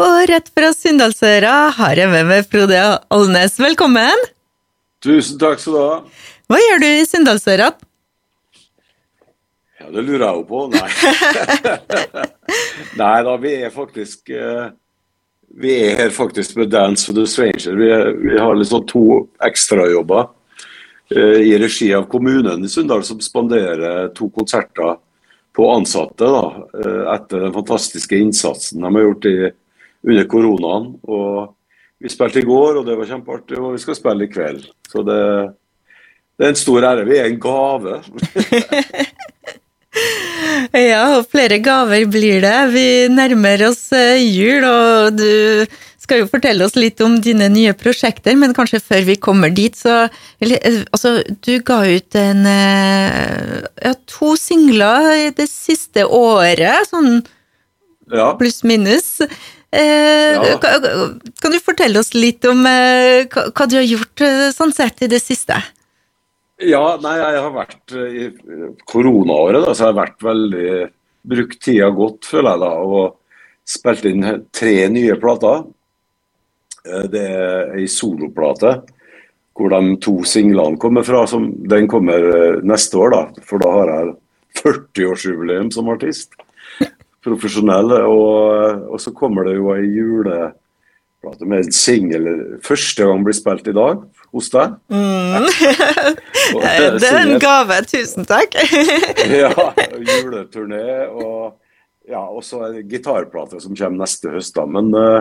Og rett fra Sunndalsøra har jeg med meg Frode Alnes. Velkommen! Tusen takk skal du ha. Hva gjør du i Sunndalsøra? Ja, det lurer jeg jo på. Nei. Nei da, vi er faktisk eh, Vi er her faktisk med Dance for the Stranger. Vi, er, vi har liksom to ekstrajobber eh, i regi av kommunen i Sunndal som spanderer to konserter på ansatte da, eh, etter den fantastiske innsatsen de har gjort i under koronaen. og Vi spilte i går, og det var kjempeartig, og vi skal spille i kveld. Så det, det er en stor ære. Vi er en gave. ja, og flere gaver blir det. Vi nærmer oss eh, jul, og du skal jo fortelle oss litt om dine nye prosjekter, men kanskje før vi kommer dit, så eh, Altså, du ga ut en eh, ja, to singler det siste året, sånn ja. pluss-minus. Eh, ja. Kan du fortelle oss litt om eh, hva du har gjort eh, sånn sett i det siste? Ja, nei, jeg har vært i koronaåret, da, så jeg har vært veldig Brukt tida godt, føler jeg, da, og spilt inn tre nye plater. Det er ei soloplate hvor de to singlene kommer fra. Som, den kommer neste år, da, for da har jeg 40-årsjubileum som artist profesjonell. Og, og, så kommer det jo ei juleplate med en singel første gang blir spilt i dag hos deg. Mm. det er en gave. Tusen takk. ja. Juleturné og ja, også en gitarplate som kommer neste høst. da, Men uh,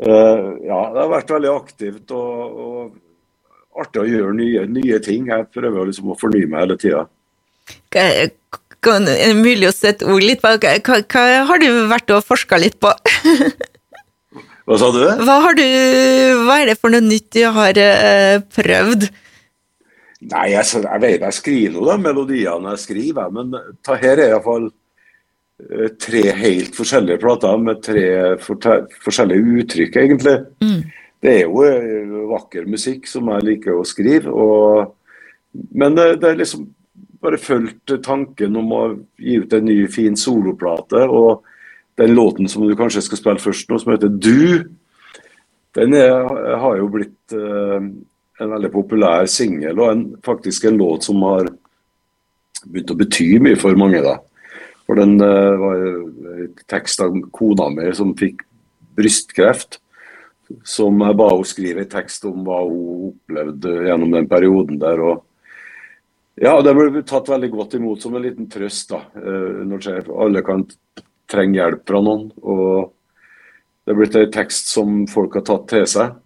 uh, ja, det har vært veldig aktivt og, og artig å gjøre nye, nye ting. Jeg prøver liksom å fornye meg hele tida kan, er det mulig å sette ord litt på hva, hva, har du vært og forska litt på? hva sa du? Hva, har du? hva er det for noe nytt du har uh, prøvd? Nei, jeg, jeg, vet jeg skriver nå de melodiene jeg skriver, men ta her er iallfall uh, tre helt forskjellige plater med tre forskjellige uttrykk, egentlig. Mm. Det er jo vakker musikk som jeg liker å skrive, og, men det er liksom bare fulgt tanken om å gi ut en ny, fin soloplate. Og den låten som du kanskje skal spille først nå, som heter 'Du', den er, har jo blitt eh, en veldig populær singel, og en, faktisk en låt som har begynt å bety mye for mange. da. For den eh, var tekst av kona mi som fikk brystkreft. Som jeg ba henne skrive en tekst om hva hun opplevde gjennom den perioden der. og ja, det ble tatt veldig godt imot som en liten trøst. da, eh, når Alle kan trenge hjelp fra noen. og Det er blitt en tekst som folk har tatt til seg.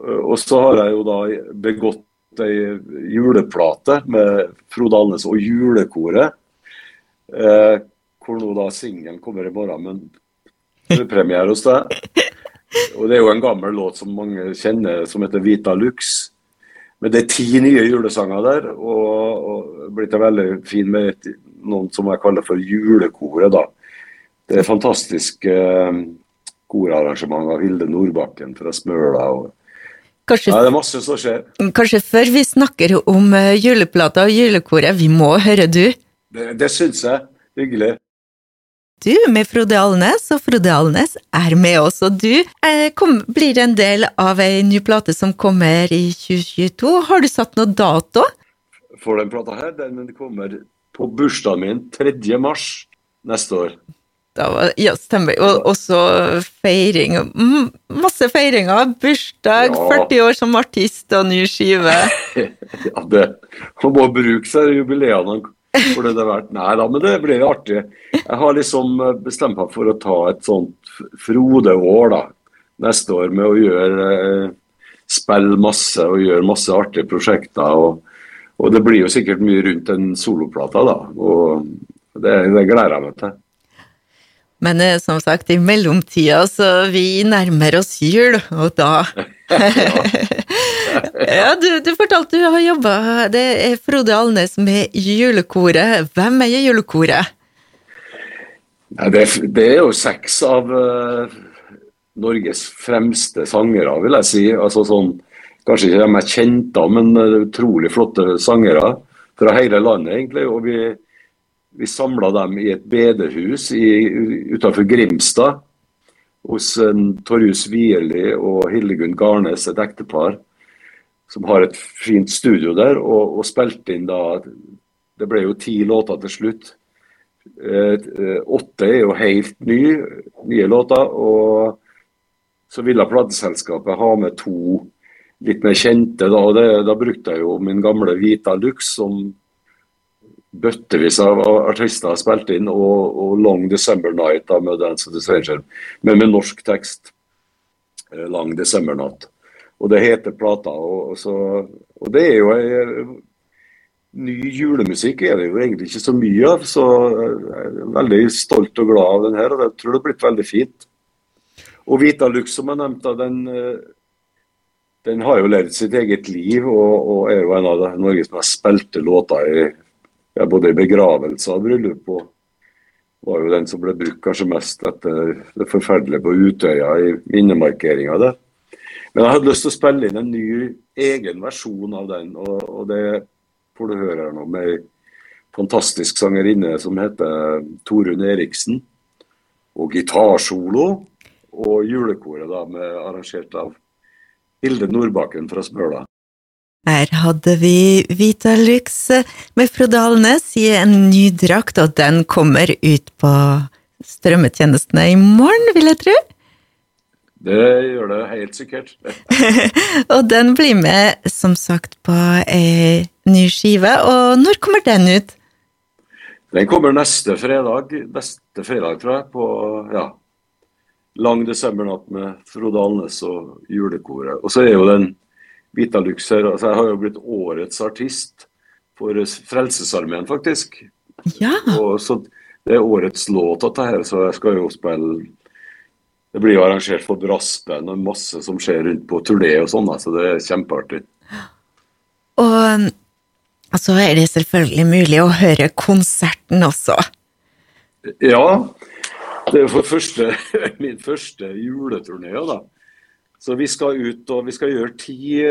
Eh, og så har jeg jo da begått ei juleplate med Frode Alnes og julekoret. Eh, hvor nå da singelen kommer i morgen, men det er premiere hos deg. Og det er jo en gammel låt som mange kjenner, som heter 'Vita Lux'. Men det er ti nye julesanger der, og, og blitt veldig fin med noen som jeg kaller for julekoret. da. Det er fantastisk eh, korarrangement av Hilde Nordbakken fra Smøla. og Kanskje, ja, det er masse som skjer. Kanskje før vi snakker om uh, juleplata og julekoret, vi må høre du? Det, det syns jeg. Hyggelig du med Frode Alnes, og Frode Alnes er med oss. Og du eh, kom, blir en del av ei ny plate som kommer i 2022. Har du satt noe dato? For den plata her, den kommer på bursdagen min 3. mars neste år. Var, ja, stemmer. Og også feiring. Masse feiringer. Bursdag, ja. 40 år som artist og ny skive. ja, det Man må bruke seg jubileene for det har vært. Nei da, men det blir artig. Jeg har liksom eh, bestemt meg for å ta et sånt Frode-år da, neste år med å gjøre eh, spille masse og gjøre masse artige prosjekter. Og, og, det blir jo sikkert mye rundt den soloplata, da. Og det, det gleder jeg meg til. Men eh, som sagt, i mellomtida så vi nærmer oss jul, og da ja, du, du, fortalte du har jobba Det er Frode Alnes med julekoret. Hvem er julekoret? Ja, det, det, er jo seks av uh, Norges fremste sangere, vil jeg si. Altså sånn, Kanskje ikke de mest kjente, men uh, utrolig flotte sangere fra hele landet, egentlig. Og vi, vi samla dem i et bedehus utenfor Grimstad. hos en Torjus Wierli og Hildegunn Garnes, et ektepar, som har et fint studio der, og, og spilte inn da Det ble jo ti låter til slutt. Eh, eh, åtte er jo helt ny, nye låter. Og så ville plateselskapet ha med to litt mer kjente. Da, og det, da brukte jeg jo min gamle Vita Lux, som bøttevis av artister har spilt inn, og, og 'Long December Night' da, med Dance of the Stranger, men med norsk tekst. Eh, 'Lang Natt'. Og det heter plata. Og, så, og det er jo ei ny julemusikk er det jo egentlig ikke så mye av, så jeg er veldig stolt og glad av den her, og jeg tror det har blitt veldig fint. Og Vita Lux, som jeg nevnte, den, den har jo levd sitt eget liv og, og er jo en av Norges mest spilte låter i ja, både i begravelse og bryllup. og var jo den som ble brukt kanskje mest etter det forferdelige på Utøya i minnemarkeringa der. Men jeg hadde lyst til å spille inn en ny egen versjon av den. Og, og det får du høre her nå med ei fantastisk sangerinne som heter Torunn Eriksen. Og gitarsolo. Og julekoret da med, arrangert av Hilde Nordbakken fra Smøla. Her hadde vi Vita Lux med Frode Alnes i en ny drakt, og den kommer ut på strømmetjenestene i morgen, vil jeg tro. Det gjør det helt sikkert. og den blir med, som sagt, på ei ny skive. Og når kommer den ut? Den kommer neste fredag. Neste fredag, tror jeg. På ja, lang desembernatt med Frode Alnes og julekoret. Og så er jo den Vitalux her Altså, jeg har jo blitt årets artist for Frelsesarmeen, faktisk. Ja. Og så Det er årets låt, dette her, så jeg skal jo spille Det blir jo arrangert for brassband og masse som skjer rundt på turné og sånn, så det er kjempeartig. Og så er det selvfølgelig mulig å høre konserten også. Ja. Det er for første, min første juleturné, da. Så vi skal ut og vi skal gjøre ti,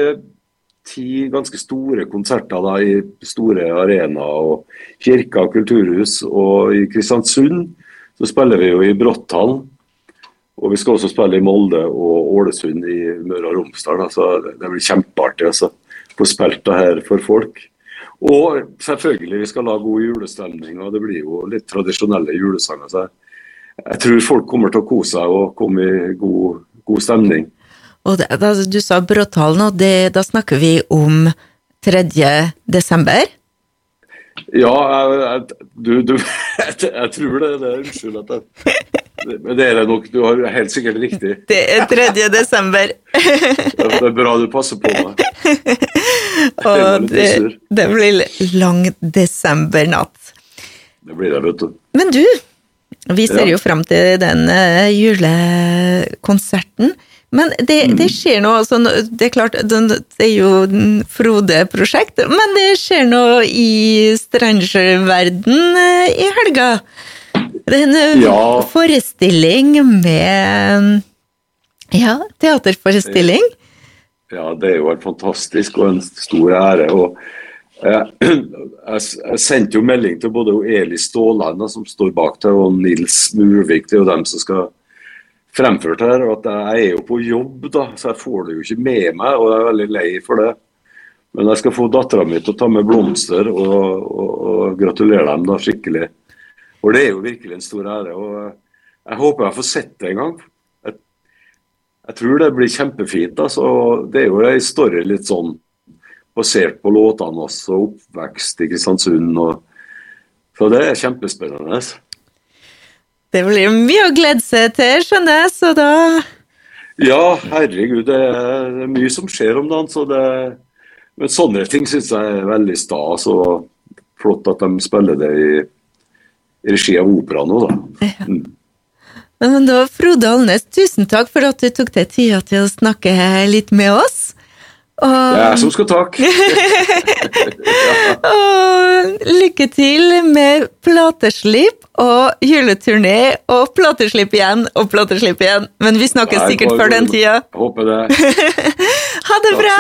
ti ganske store konserter da, i store arenaer og kirker og kulturhus. Og i Kristiansund så spiller vi jo i Bråtthallen. Og vi skal også spille i Molde og Ålesund i Møre og Romsdal. Så det blir kjempeartig å altså. få spilt det her for folk. Og selvfølgelig, vi skal la god julestemning, og det blir jo litt tradisjonelle julesanger. Så jeg tror folk kommer til å kose seg og komme i god, god stemning. Og det, da, du sa Bråtalen, og det, da snakker vi om 3. desember? Ja, jeg, jeg, du, du, jeg, jeg, tror det. det er Unnskyld at jeg det er det nok. Du har helt sikkert riktig. Det er 3. desember. det er bra du passer på meg. Og det, det blir lang desembernatt. Det blir det, vet du. Men du, vi ser jo fram til den uh, julekonserten. Men det, mm. det, skjer noe altså, Det er klart, det er jo Frode-prosjekt, men det skjer noe i Stranger-verden eh, i helga. Det er en eh, ja. forestilling med Ja, teaterforestilling. Ja, det er jo helt fantastisk og en stor ære. og jeg, jeg, jeg sendte jo melding til både Eli Ståland, som står bak det, og Nils Murvik. Det er jo dem som skal fremføre det her. at Jeg er jo på jobb, da, så jeg får det jo ikke med meg, og jeg er veldig lei for det. Men jeg skal få dattera mi til å ta med blomster og, og, og, gratulere dem da skikkelig. For det er jo virkelig en stor ære. og Jeg håper jeg får sett det en gang. Jeg, jeg tror det blir kjempefint. altså. Det er jo ei story litt sånn basert på låtene også, oppvekst i Kristiansund. og så det er kjempespennende. Det blir mye å glede seg til, skjønner jeg, så da Ja, herregud, det er mye som skjer om dagen, så det Men sånne ting syns jeg er veldig stas, og flott at de spiller det i regi av opera nå, da. Ja. Mm. Men da, Frode Alnes, tusen takk for at du tok deg tida til å snakke litt med oss. Og... Det er jeg som skal takke. og lykke til med plateslipp og juleturné og plateslipp igjen og plateslipp igjen. Men vi snakkes Nei, sikkert før den tida. Håper det. ha det bra!